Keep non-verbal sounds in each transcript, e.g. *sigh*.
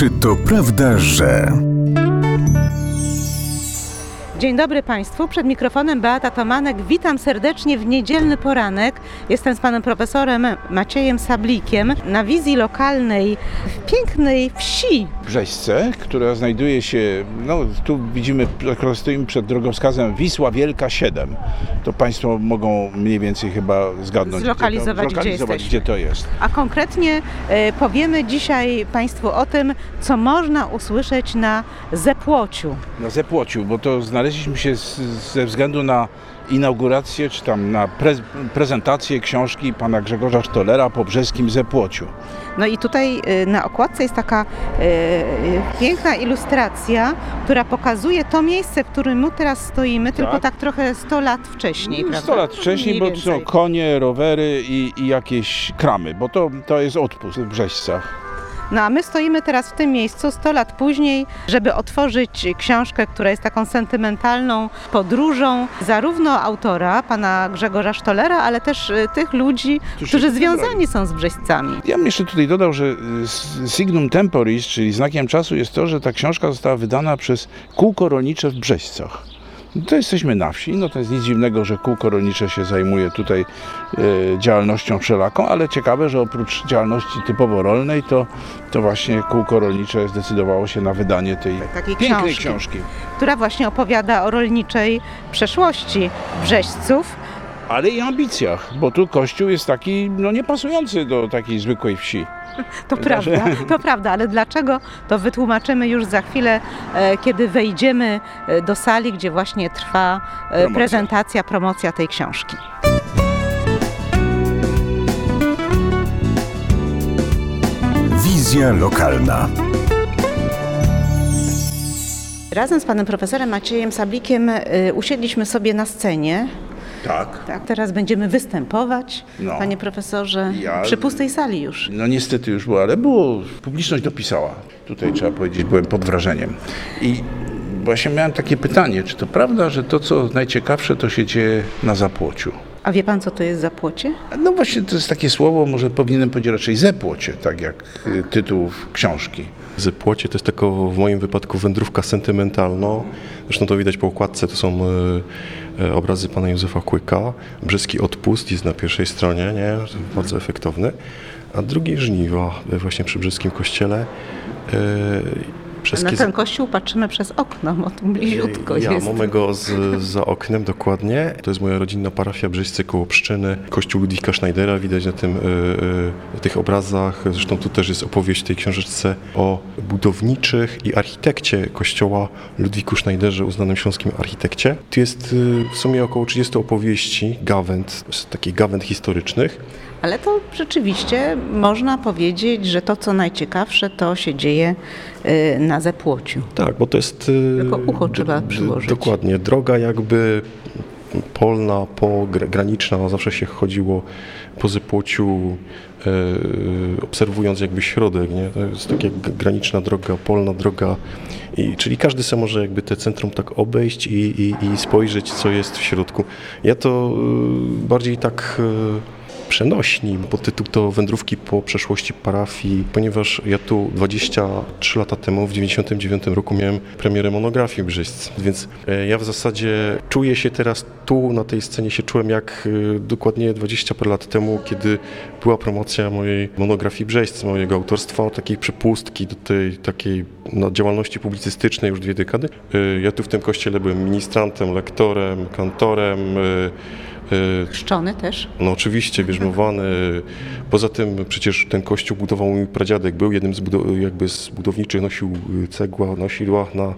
Czy to prawda, że... Dzień dobry Państwu. Przed mikrofonem Beata Tomanek. Witam serdecznie w niedzielny poranek. Jestem z panem profesorem Maciejem Sablikiem na wizji lokalnej w pięknej wsi. Brzeźce, która znajduje się, no tu widzimy, stoimy przed drogowskazem Wisła Wielka 7. To Państwo mogą mniej więcej chyba zgadnąć, Zlokalizować, gdzie, to, gdzie zlokalizować, jesteśmy. gdzie to jest. A konkretnie e, powiemy dzisiaj Państwu o tym, co można usłyszeć na Zepłociu. Na Zepłociu, bo to znaleźliśmy się z, ze względu na inaugurację, czy tam na prez, prezentację książki pana Grzegorza Sztolera po brzeskim Zepłociu. No i tutaj e, na okładce jest taka e, e, piękna ilustracja, która pokazuje to miejsce, w którym my teraz stoimy, tylko tak trochę 100 lat wcześniej, prawda? 100 lat wcześniej, Mniej bo to są konie, rowery i, i jakieś kramy, bo to, to jest odpust w Brzeźcach. No a my stoimy teraz w tym miejscu 100 lat później, żeby otworzyć książkę, która jest taką sentymentalną podróżą zarówno autora, pana Grzegorza Sztolera, ale też y, tych ludzi, Którzy którzy związani są z Brzeźcami. Ja bym jeszcze tutaj dodał, że y, signum temporis, czyli znakiem czasu jest to, że ta książka została wydana przez kółko rolnicze w Brzeźcach. To jesteśmy na wsi, no to jest nic dziwnego, że kółko rolnicze się zajmuje tutaj e, działalnością wszelaką, ale ciekawe, że oprócz działalności typowo rolnej, to, to właśnie kółko rolnicze zdecydowało się na wydanie tej Takiej pięknej książki. książki. która właśnie opowiada o rolniczej przeszłości Brzeźców. Ale i ambicjach, bo tu kościół jest taki, no niepasujący do takiej zwykłej wsi. To prawda, to prawda, ale dlaczego to wytłumaczymy już za chwilę, e, kiedy wejdziemy e, do sali, gdzie właśnie trwa e, Promocja. prezentacja, promocja tej książki. Wizja lokalna. Razem z panem profesorem Maciejem Sablikiem usiedliśmy sobie na scenie. Tak. Tak, teraz będziemy występować, No. panie profesorze, Ja- przy pustej sali już. No niestety już było, ale było, publiczność dopisała. Tutaj trzeba powiedzieć, byłem pod wrażeniem. I właśnie miałem takie pytanie, czy to prawda, że to co najciekawsze to się dzieje na zapłociu? A wie pan, co to jest za płocie? No właśnie to jest takie słowo, może powinienem powiedzieć raczej zepłocie, tak jak y, tytuł książki. Zepłocie to jest tylko w moim wypadku wędrówka sentymentalna. Zresztą to widać po okładce, to są e, obrazy pana Józefa Kłyka. Brzeski odpust jest na pierwszej stronie, nie? Bardzo efektowny. A drugi żniwa e, właśnie przy brzeskim kościele. E, Na ten kościół patrzymy przez okno, bo tu bliziutko ja jest. mamy go z, za oknem dokładnie. To jest moja rodzinna parafia Brzeźcy koło Pszczyny. Kościół Ludwika Schneidera widać na tym, y, tych obrazach. Zresztą tu też jest opowieść w tej książeczce o budowniczych i architekcie kościoła Ludwiku Schneiderze, uznanym śląskim architekcie. Tu jest y, w sumie około 30 opowieści, gawęd, takich gawęd historycznych. Ale to rzeczywiście można powiedzieć, że to, co najciekawsze, to się dzieje y, na Zepłociu. Tak, bo to jest... y, Tylko ucho trzeba przyłożyć. Dokładnie. Droga jakby polna, po, gra- graniczna, no zawsze się chodziło po Zepłociu, e, obserwując jakby środek, nie? To jest taka graniczna droga, polna droga, i, czyli każdy sobie może jakby te centrum tak obejść i, i, i spojrzeć, co jest w środku. Ja to bardziej tak... e, przenośni, bo tytuł to Wędrówki po przeszłości parafii, ponieważ ja tu 23 lata temu, w 99 roku miałem premierę monografii Brzyźc, więc e, ja w zasadzie czuję się teraz tu, na tej scenie się czułem jak e, dokładnie 20 parę lat temu, kiedy była promocja mojej monografii Brzeźc, mojego autorstwa, takiej przepustki do tej takiej no, działalności publicystycznej już dwie dekady. E, Ja tu w tym kościele byłem ministrantem, lektorem, kantorem, Chrzczony też. no oczywiście, bierzmowany. Poza tym przecież ten kościół budował mój pradziadek. Był jednym z, budo- jakby z budowniczych, nosił y, cegła na sidłach, na,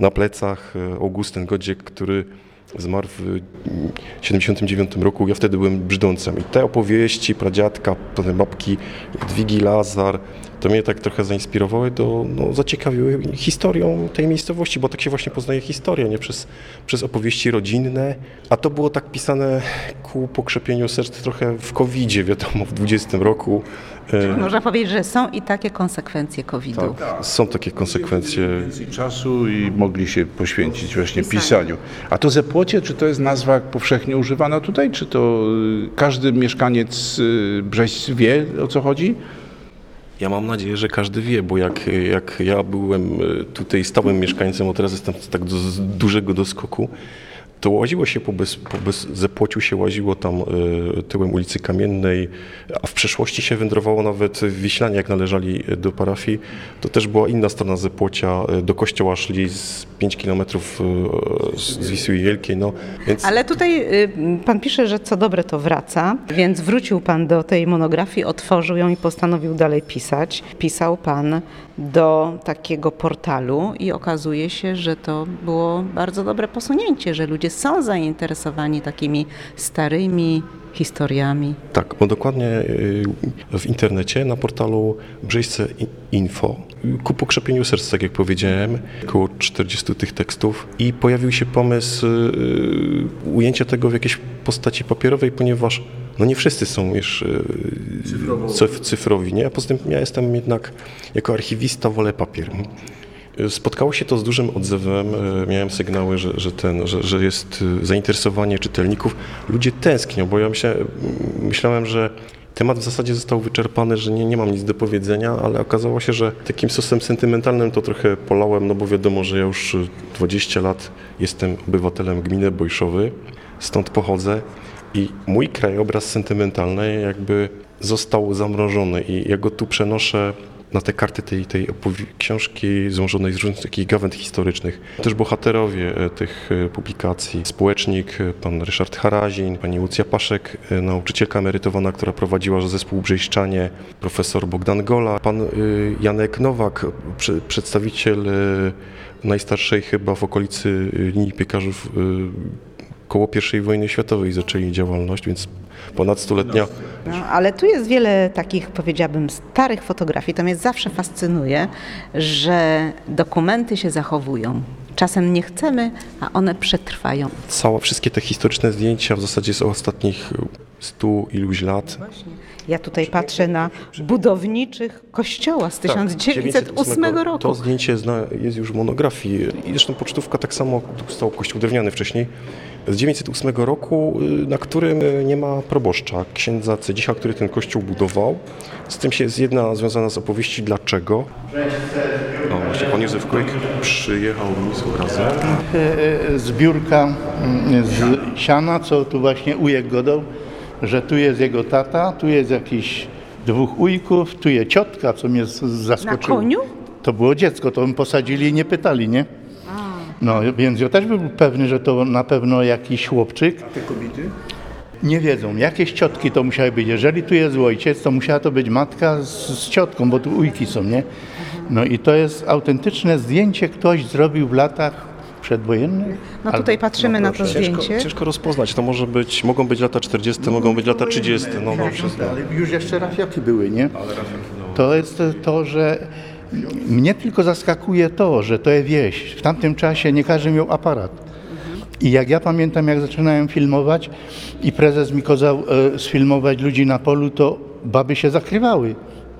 na plecach. y, Augustyn Godziek, który zmarł w 79 roku. Ja wtedy byłem brzdącem. I te opowieści pradziadka, potem babki Dwigi Lazar, to mnie tak trochę zainspirowały, do, no, zaciekawiły historią tej miejscowości, bo tak się właśnie poznaje historię, nie przez, przez opowieści rodzinne, a to było tak pisane ku pokrzepieniu serc trochę w COVID-zie, wiadomo, w 20 roku. E, Można powiedzieć, że są i takie konsekwencje COVID-u. Są takie konsekwencje. Więcej czasu i mogli się poświęcić właśnie Pisaniu. pisaniu. A to Zepłocie, czy to jest nazwa powszechnie używana tutaj, czy to y, każdy mieszkaniec y, Brześć wie o co chodzi? Ja mam nadzieję, że każdy wie, bo jak, jak ja byłem e, tutaj stałym mieszkańcem, a teraz jestem tak do, z dużego doskoku, to łaziło się po, bez, po bez Zepłociu się łaziło tam e, tyłem ulicy Kamiennej, a w przeszłości się wędrowało nawet w Wiślanie, jak należeli do parafii. To też była inna strona Zepłocia. E, Do kościoła szli z 5 kilometrów e, z z Wisły Wielkiej, no więc... Ale tutaj y, pan pisze, że co dobre to wraca, więc wrócił pan do tej monografii, otworzył ją i postanowił dalej pisać. Pisał pan do takiego portalu i okazuje się, że to było bardzo dobre posunięcie, że ludzie są zainteresowani takimi starymi historiami. Tak, bo dokładnie y, w internecie, na portalu Brzeźce Info, ku pokrzepieniu serc, tak jak powiedziałem, około 40 tych tekstów i pojawił się pomysł y, ujęcia tego w jakiejś postaci papierowej, ponieważ no nie wszyscy są już cyf- cyfrowi, nie? A poza tym ja jestem jednak jako archiwista wolę papier. Spotkało się to z dużym odzewem. e, Miałem sygnały, że, że, ten, że, że jest e, zainteresowanie czytelników. Ludzie tęsknią, bo ja myślę, myślałem, że temat w zasadzie został wyczerpany, że nie, nie mam nic do powiedzenia, ale okazało się, że takim sosem sentymentalnym to trochę polałem, no bo wiadomo, że ja już e, 20 lat jestem obywatelem gminy Bojszowy, stąd pochodzę i mój krajobraz sentymentalny jakby został zamrożony i ja go tu przenoszę na te karty tej, tej książki złożonej z różnych takich gawęd historycznych. Też bohaterowie e, tych e, publikacji. Społecznik, e, pan Ryszard Harazin, pani Łucja Paszek, nauczycielka emerytowana, która prowadziła zespół Brzejszczanie, profesor Bogdan Gola, pan Janek Nowak, prze- przedstawiciel najstarszej chyba w okolicy linii piekarzów koło I wojny światowej zaczęli działalność, więc ponad stuletnia No, ale tu jest wiele takich, powiedziałabym, starych fotografii. To mnie zawsze fascynuje, że dokumenty się zachowują. Czasem nie chcemy, a one przetrwają. całe, wszystkie te historyczne zdjęcia w zasadzie z ostatnich stu iluś lat. Ja tutaj patrzę na budowniczych kościoła z 1908 roku. Tak, To zdjęcie jest już w monografii. I zresztą pocztówka tak samo, tu stał kościół drewniany wcześniej, z 908 roku, y, na którym y, nie ma proboszcza, księdza Cedzicha, który ten kościół budował. Z tym się jest jedna związana z opowieści dlaczego. O, właśnie pan Józef Kujek przyjechał z obrazem. e, e, zbiórka mm, z siana, co tu właśnie ujek godał, że tu jest jego tata, tu jest jakiś dwóch ujków, tu jest ciotka, co mnie z- zaskoczyło. Na koniu? To było dziecko, to bym posadzili i nie pytali, nie? No, więc ja też bym był pewny, że to na pewno jakiś chłopczyk. A te kobiety? Nie wiedzą. Jakieś ciotki to musiały być. Jeżeli tu jest ojciec, to musiała to być matka z, z ciotką, bo tu ujki są, nie? No i to jest autentyczne zdjęcie, ktoś zrobił w latach przedwojennych. No tutaj patrzymy na to Ciężko, zdjęcie. ciężko rozpoznać, to może być, mogą być lata 40, mogą być lata 30, no, no wszystko. Ale już jeszcze rafiaki były, nie? To jest to, że mnie tylko zaskakuje to, że to jest wieś. W tamtym czasie nie każdy miał aparat. I jak ja pamiętam, jak zaczynałem filmować i prezes mi kazał e, sfilmować ludzi na polu, to baby się zakrywały.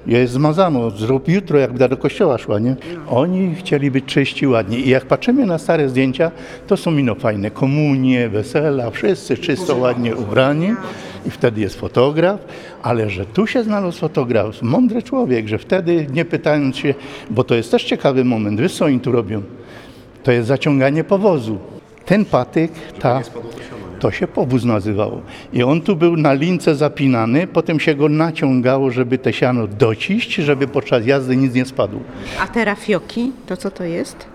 Ja jest zmazano, zrób jutro, jakby do kościoła szła, nie? Oni chcieli być czyści, ładni. I jak patrzymy na stare zdjęcia, to są ino fajne. Komunie, wesela, wszyscy czysto, ładnie ubrani. I wtedy jest fotograf, ale że tu się znalazł fotograf, mądry człowiek, że wtedy nie pytając się, bo to jest też ciekawy moment, wiesz co oni tu robią? To jest zaciąganie powozu. Ten patyk, ta, to się powóz nazywało. I on tu był na lince zapinany, potem się go naciągało, żeby te siano dociść, żeby podczas jazdy nic nie spadło. A te rafioki, to co to jest?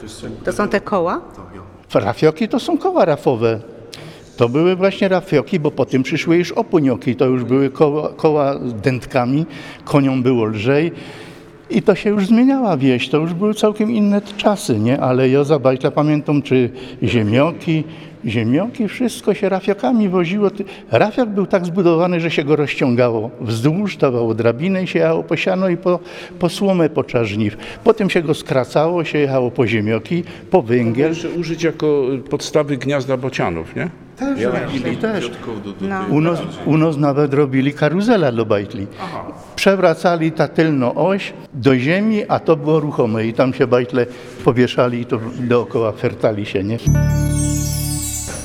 To są te koła? Rafioki to są koła rafowe. To były właśnie rafioki, bo potem przyszły już opunioki. To już były koła, koła z dętkami, koniom było lżej. I to się już zmieniała wieś, to już były całkiem inne czasy, nie? Ale ja za pamiętam, czy ziemioki, ziemioki, wszystko się rafiokami woziło. Rafiok był tak zbudowany, że się go rozciągało wzdłuż, dawało drabinę i się jechało po siano i po, po słomę podczas żniw. Potem się go skracało, się jechało po ziemioki, po węgiel. Jeszcze użyć jako podstawy gniazda bocianów, nie? Też, właśnie, też. No. U nas, u nas nawet robili karuzela do bajtli. Przewracali ta tylną oś do ziemi, a to było ruchome i tam się bajtle powieszali i to dookoła fertali się, nie?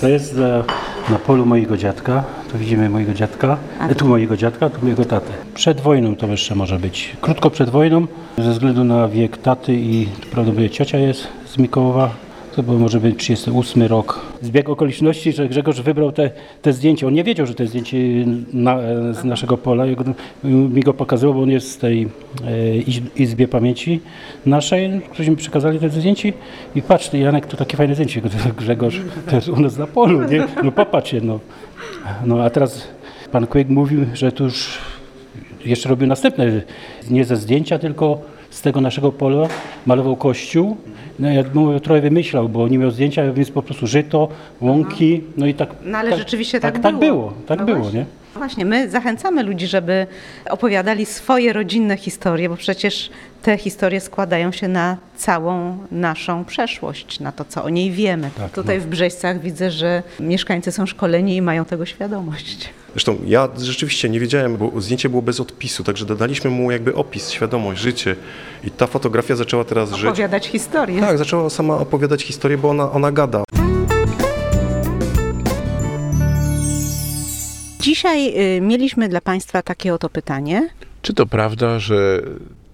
To jest na, na polu mojego dziadka. Tu widzimy mojego dziadka. Tu mojego dziadka, tu mojego taty. Przed wojną to jeszcze może być. Krótko przed wojną, ze względu na wiek taty i prawdopodobnie ciocia jest z Mikołowa. To był może być 38 rok. Zbieg okoliczności, że Grzegorz wybrał te, te zdjęcie. On nie wiedział, że jest zdjęcie na, z naszego pola. Mi go pokazywał, bo on jest z tej e, izb- Izbie Pamięci naszej. Którzy przekazali te zdjęcie i patrz, Janek, to takie fajne zdjęcie. *laughs* Grzegorz, to jest u nas na polu, nie? No popatrz się, no. No a teraz pan Kłyk mówił, że tu już jeszcze robił następne, nie ze zdjęcia, tylko z tego naszego pola malował kościół. No ja mówię, trochę wymyślał, bo nie miał zdjęcia, więc po prostu żyto, łąki, no i tak. No ale rzeczywiście tak, tak było. było. Tak No było, właśnie. nie? No Właśnie, my zachęcamy ludzi, żeby opowiadali swoje rodzinne historie, bo przecież te historie składają się na całą naszą przeszłość, na to, co o niej wiemy. Tak, Tutaj w Brzeźcach widzę, że mieszkańcy są szkoleni i mają tego świadomość. Zresztą ja rzeczywiście nie wiedziałem, bo zdjęcie było bez odpisu, także dodaliśmy mu jakby opis, świadomość, życie. I ta fotografia zaczęła teraz żyć. Opowiadać historię. Tak, zaczęła sama opowiadać historię, bo ona, ona gada. Dzisiaj y, mieliśmy dla Państwa takie oto pytanie. Czy to prawda, że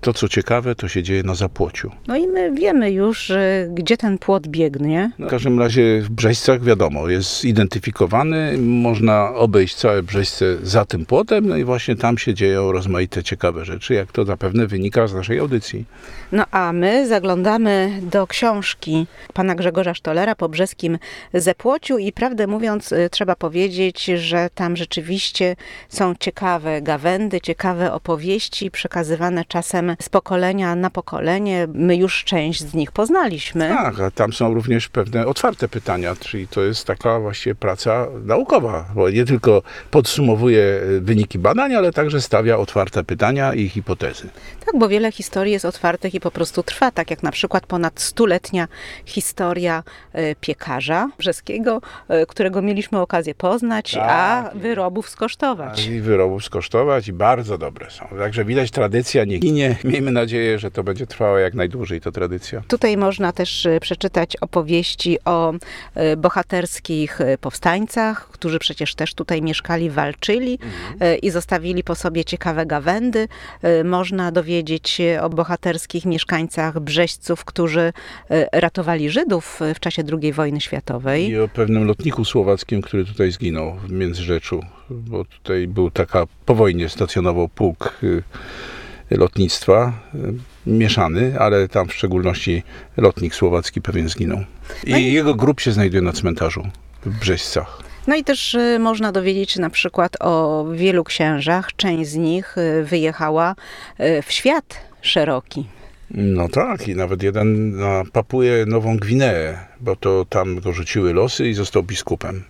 to, co ciekawe, to się dzieje na zapłociu? No i my wiemy już, gdzie ten płot biegnie. W każdym razie w Brzeźcach wiadomo, jest zidentyfikowany, można obejść całe Brzeźce za tym płotem, no i właśnie tam się dzieją rozmaite ciekawe rzeczy, jak to zapewne wynika z naszej audycji. No a my zaglądamy do książki pana Grzegorza Sztolera po brzeskim Zepłociu i prawdę mówiąc y, trzeba powiedzieć, że tam rzeczywiście są ciekawe gawędy, ciekawe opowieści przekazywane czasem z pokolenia na pokolenie. My już część z nich poznaliśmy. Tak, a tam są również pewne otwarte pytania, czyli to jest taka właściwie praca naukowa, bo nie tylko podsumowuje e, wyniki badań, ale także stawia otwarte pytania i hipotezy. Tak, bo wiele historii jest otwartych i po prostu trwa, tak jak na przykład ponad stuletnia historia e, piekarza brzeskiego, e, którego mieliśmy okazję poznać, a Tak. wyrobów skosztować. I wyrobów skosztować i bardzo dobre są. Także widać tradycja nie ginie. *laughs* Miejmy nadzieję, że to będzie trwało jak najdłużej, to tradycja. Tutaj można też e, przeczytać opowieści o e, bohaterskich e, powstańcach, którzy przecież też tutaj mieszkali, walczyli e, i zostawili po sobie ciekawe gawędy. Można dowiedzieć się o bohaterskich mieszkańcach Brzeźców, którzy ratowali Żydów w czasie II wojny światowej. I o pewnym lotniku słowackim, który tutaj zginął w Międzyrzeczu, bo tutaj był taka, po wojnie stacjonował pułk y, lotnictwa, y, mieszany, ale tam w szczególności lotnik słowacki pewien zginął. I jego grób się znajduje na cmentarzu w Brzeźcach. No i też e, można dowiedzieć się na przykład o wielu księżach. Część z nich e, wyjechała w świat szeroki. No tak, i nawet jeden na Papuję Nową Gwineę, bo to tam go rzuciły losy i został biskupem.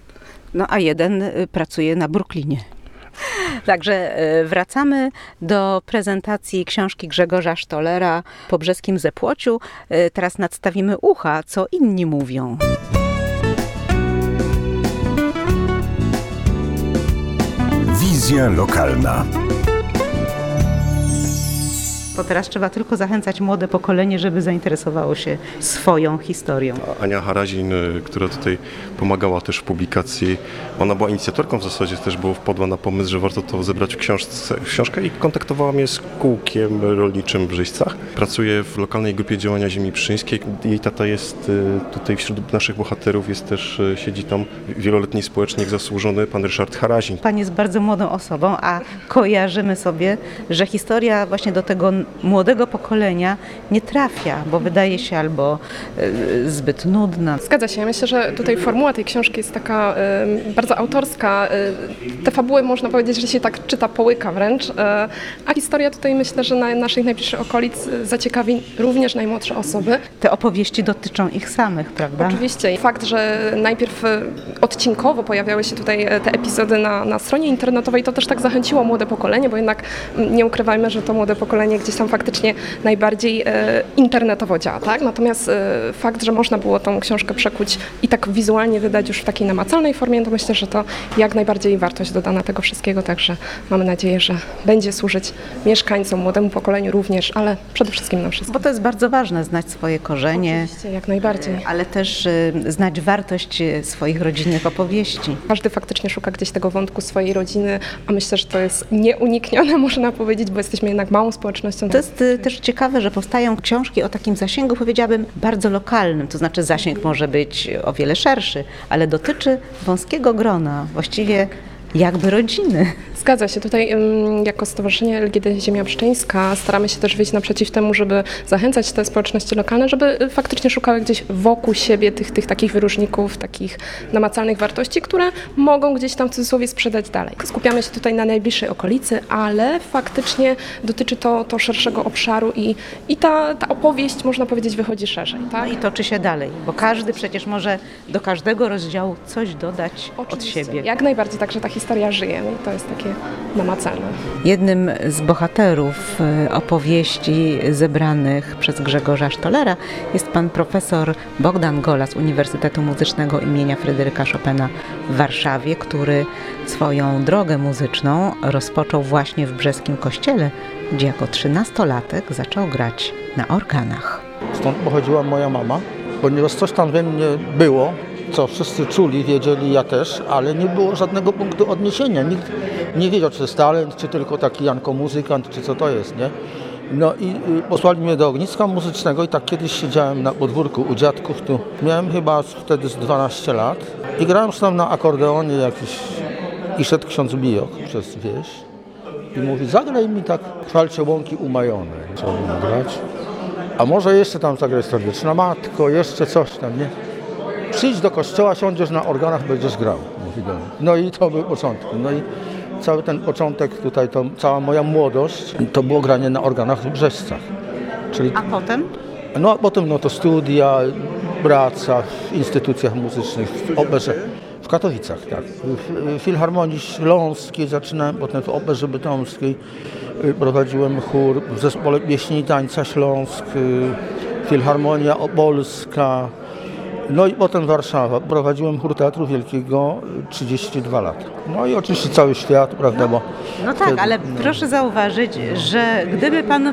No a jeden y, pracuje na Brooklynie. *laughs* Także y, wracamy do prezentacji książki Grzegorza Sztolera po brzeskim Zepłociu. Y, Teraz nadstawimy ucha, co inni mówią. Wizja lokalna. Bo teraz trzeba tylko zachęcać młode pokolenie, żeby zainteresowało się swoją historią. Ania Harazin, y, która tutaj pomagała też w publikacji, ona była inicjatorką w zasadzie, też było wpadła na pomysł, że warto to zebrać w książce, w książkę i kontaktowała mnie z kółkiem rolniczym w Żyźcach. Pracuje w lokalnej grupie działania ziemi pszczyńskiej. Jej tata jest y, tutaj wśród naszych bohaterów, jest też, y, siedzi tam wieloletni społecznik zasłużony, pan Ryszard Harazin. Pan jest bardzo młodą osobą, a kojarzymy sobie, że historia właśnie do tego młodego pokolenia nie trafia, bo wydaje się albo y, zbyt nudna. Zgadza się. Myślę, że tutaj formuła tej książki jest taka bardzo autorska. Y, te fabuły można powiedzieć, że się tak czyta połyka wręcz. Y, a historia tutaj myślę, że na naszych najbliższych okolic zaciekawi również najmłodsze osoby. Te opowieści dotyczą ich samych, prawda? Oczywiście. Fakt, że najpierw odcinkowo pojawiały się tutaj te epizody na, na stronie internetowej, to też tak zachęciło młode pokolenie, bo jednak nie ukrywajmy, że to młode pokolenie gdzieś tam faktycznie najbardziej e, internetowo działa, tak? Natomiast e, fakt, że można było tą książkę przekuć i tak wizualnie wydać już w takiej namacalnej formie, to myślę, że to jak najbardziej wartość dodana tego wszystkiego, także mamy nadzieję, że będzie służyć mieszkańcom, młodemu pokoleniu również, ale przede wszystkim nam wszystkim. Bo to jest bardzo ważne, znać swoje korzenie, Oczywiście, jak najbardziej. ale też znać wartość swoich rodzinnych opowieści. Każdy faktycznie szuka gdzieś tego wątku swojej rodziny, a myślę, że to jest nieuniknione, *laughs* można powiedzieć, bo jesteśmy jednak małą społecznością. To jest y, też ciekawe, że powstają książki o takim zasięgu, powiedziałabym, bardzo lokalnym. To znaczy zasięg może być o wiele szerszy, ale dotyczy wąskiego grona, właściwie jakby rodziny. Zgadza się. Tutaj jako Stowarzyszenie LGD Ziemia Pszczyńska staramy się też wyjść naprzeciw temu, żeby zachęcać te społeczności lokalne, żeby y, faktycznie szukały gdzieś wokół siebie tych, tych takich wyróżników, takich namacalnych wartości, które mogą gdzieś tam w cudzysłowie sprzedać dalej. Skupiamy się tutaj na najbliższej okolicy, ale faktycznie dotyczy to, to szerszego obszaru i, i ta, ta opowieść, można powiedzieć, wychodzi szerzej. Tak? No i toczy się dalej, bo każdy przecież może do każdego rozdziału coś dodać od Oczywiście. siebie. Jak najbardziej, także ta historia żyje no i to jest takie namacalne. Jednym z bohaterów y, opowieści zebranych przez Grzegorza Sztolera jest pan profesor Bogdan Gola z Uniwersytetu Muzycznego imienia Fryderyka Chopina w Warszawie, który swoją drogę muzyczną rozpoczął właśnie w Brzeskim Kościele, gdzie jako trzynastolatek zaczął grać na organach. Stąd pochodziła moja mama, ponieważ coś tam we mnie było, co wszyscy czuli, wiedzieli, ja też, ale nie było żadnego punktu odniesienia. Nikt nie wiedział, czy to jest talent, czy tylko taki Janko muzykant, czy co to jest, nie? No i y, posłali mnie do ogniska muzycznego i tak kiedyś siedziałem na podwórku u dziadków tu. Miałem chyba wtedy z 12 lat i grałem tam na akordeonie jakiś i szedł ksiądz Bijok przez wieś i mówi, zagraj mi tak chwalcze łąki umajone. Chciałbym grać. A może jeszcze tam zagrać serdeczna matko, jeszcze coś tam, nie? Przyjdź do kościoła, siądziesz na organach, będziesz grał. No i to był początek. No i cały ten początek tutaj, to, cała moja młodość, to było granie na organach w Brzeżcach. Czyli, A potem? no a potem no to studia, praca w instytucjach muzycznych, w operze. W Katowicach, tak. W w Filharmonii Śląskiej zaczynałem, potem w Operze Bytomskiej y, prowadziłem chór w zespole pieśni i tańca Śląsk, y, Filharmonia Opolska, no i potem Warszawa. Prowadziłem chór Teatru Wielkiego y, 32 lata. No i oczywiście cały świat, prawda, bo No tak, wtedy- ale proszę zauważyć, że gdyby pan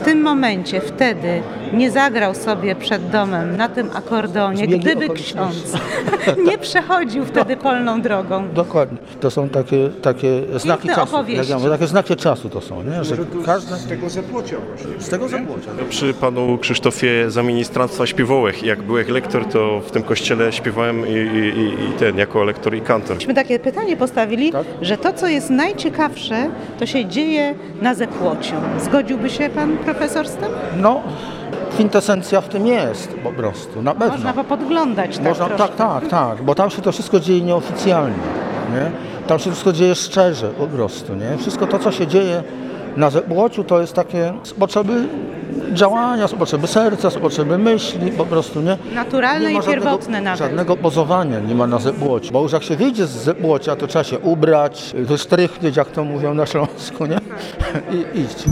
w tym momencie, wtedy nie zagrał sobie przed domem na tym akordeonie, Zbiegi gdyby ksiądz *laughs* nie przechodził wtedy polną drogą. Dokładnie. To są takie, takie znaki czasu. opowieści. Jak ja mówię, takie znaki czasu to są, nie? Że każde... Z tego zapłocia właśnie. Z tego zapłocia. Przy panu Krzysztofie za ministranstwa śpiewołek, jak byłem lektor, to w tym kościele śpiewałem i, i, i- i ten, jako lektor i kantor. Myśmy takie pytanie postawili, Tak. że to, co jest najciekawsze, to się dzieje na Zepłociu. Zgodziłby się pan profesor z tym? No, kwintesencja w tym jest po prostu, na pewno. Można podglądać tak Można, tak, tak, tak, bo tam się to wszystko dzieje nieoficjalnie, nie? Tam się wszystko dzieje szczerze po prostu, nie? Wszystko to, co się dzieje na Zebłociu, to jest takie z potrzeby działania, z potrzeby serca, z potrzeby myśli, po prostu, nie? Naturalne Nie ma i pierwotne nawet. Żadnego pozowania nie ma na Zebłociu, bo już jak się wyjdzie z Zebłocia, to trzeba się ubrać, wysztrychnieć, jak to mówią na Śląsku, nie? I iść.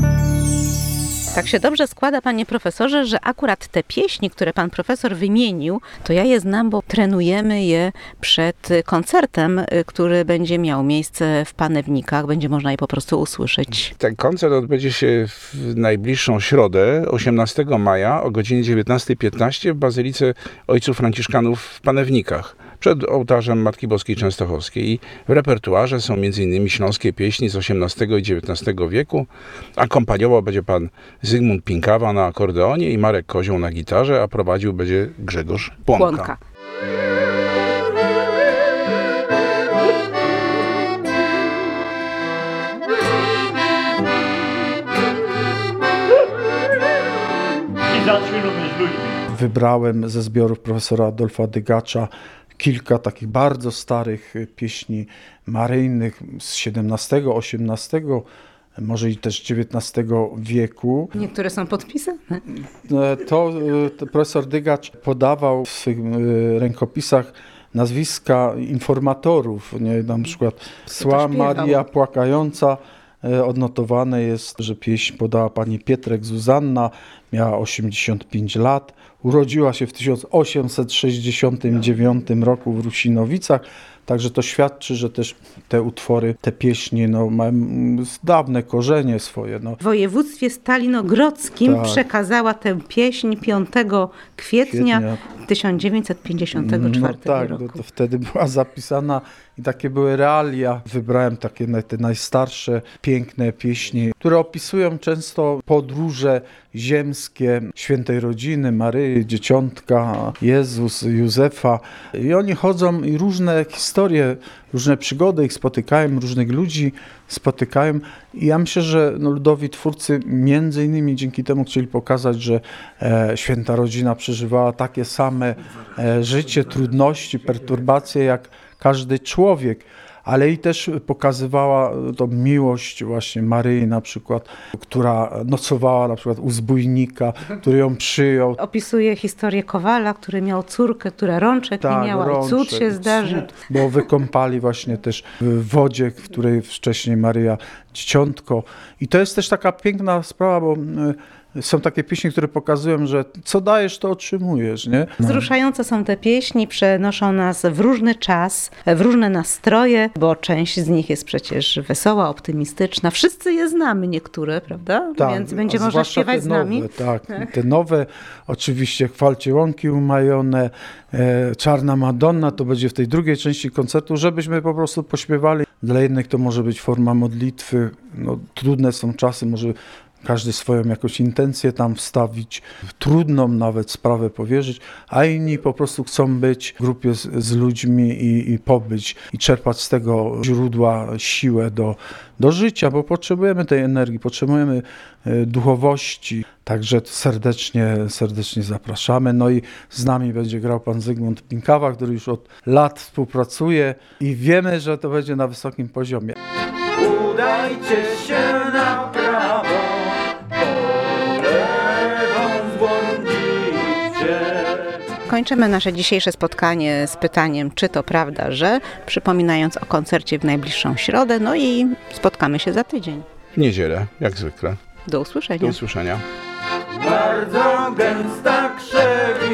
Tak się dobrze składa, panie profesorze, że akurat te pieśni, które pan profesor wymienił, to ja je znam, bo trenujemy je przed koncertem, y, który będzie miał miejsce w Panewnikach. Będzie można je po prostu usłyszeć. Ten koncert odbędzie się w najbliższą środę, 18 maja o godzinie 19.15 w Bazylice Ojców Franciszkanów w Panewnikach przed ołtarzem Matki Boskiej Częstochowskiej. I w repertuarze są m.in. śląskie pieśni z XVIII i XIX wieku. Akompaniował będzie pan Zygmunt Pinkawa na akordeonie i Marek Kozioł na gitarze, a prowadził będzie Grzegorz Płonka. Płonka. Wybrałem ze zbiorów profesora Adolfa Dygacza kilka takich bardzo starych pieśni maryjnych z XVII, XVIII, może i też XIX wieku. Niektóre są podpisane. To, to profesor Dygacz podawał w swych e, rękopisach nazwiska informatorów, nie? na przykład Sła Maria Płakająca, e, odnotowane jest, że pieśń podała pani Pietrek Zuzanna, miała 85 lat, urodziła się w 1869 roku w Rusinowicach, Także to świadczy, że też te utwory, te pieśni no, mają dawne korzenie swoje. No. W województwie stalinogrodzkim tak. przekazała tę pieśń 5 kwietnia, kwietnia. 1954 no, tak, roku. To wtedy była zapisana i takie były realia. Wybrałem takie te najstarsze, piękne pieśni, które opisują często podróże ziemskie świętej rodziny, Maryi, Dzieciątka, Jezus, Józefa. I oni chodzą i różne historie, różne przygody ich spotykają, różnych ludzi spotykają. I ja myślę, że no, ludowi twórcy między innymi dzięki temu chcieli pokazać, że e, święta rodzina przeżywała takie same e, życie, trudności, perturbacje jak każdy człowiek ale i też pokazywała tą miłość właśnie Maryi na przykład, która nocowała na przykład u zbójnika, który ją przyjął. Opisuje historię Kowala, który miał córkę, która rączek tak, nie miała rączek, i cud się zdarzy. Cud, bo wykąpali właśnie też w wodzie, w której wcześniej Maryja dzieciątko. I to jest też taka piękna sprawa, bo są takie pieśni, które pokazują, że co dajesz, to otrzymujesz, nie? No. Wzruszające są te pieśni, przenoszą nas w różny czas, w różne nastroje, bo część z nich jest przecież wesoła, optymistyczna. Wszyscy je znamy, niektóre, prawda? Tak, Więc będzie można śpiewać z nami. Tak. tak, te nowe, oczywiście chwalcie łąki umajone, e, Czarna Madonna, to będzie w tej drugiej części koncertu, żebyśmy po prostu pośpiewali. Dla jednych to może być forma modlitwy, no, trudne są czasy, może każdy swoją jakąś intencję tam wstawić, trudną nawet sprawę powierzyć, a inni po prostu chcą być w grupie z, z ludźmi i, i, pobyć i czerpać z tego źródła siłę do, do życia, bo potrzebujemy tej energii, potrzebujemy e, duchowości. Także serdecznie, serdecznie zapraszamy. No i z nami będzie grał pan Zygmunt Pinkawa, który już od lat współpracuje i wiemy, że to będzie na wysokim poziomie. Udajcie się na prawo. Kończymy nasze dzisiejsze spotkanie z pytaniem, czy to prawda, że, przypominając o koncercie w najbliższą środę, no i spotkamy się za tydzień. W niedzielę, jak zwykle. Do usłyszenia. Do usłyszenia. Bardzo gęsta krzewinda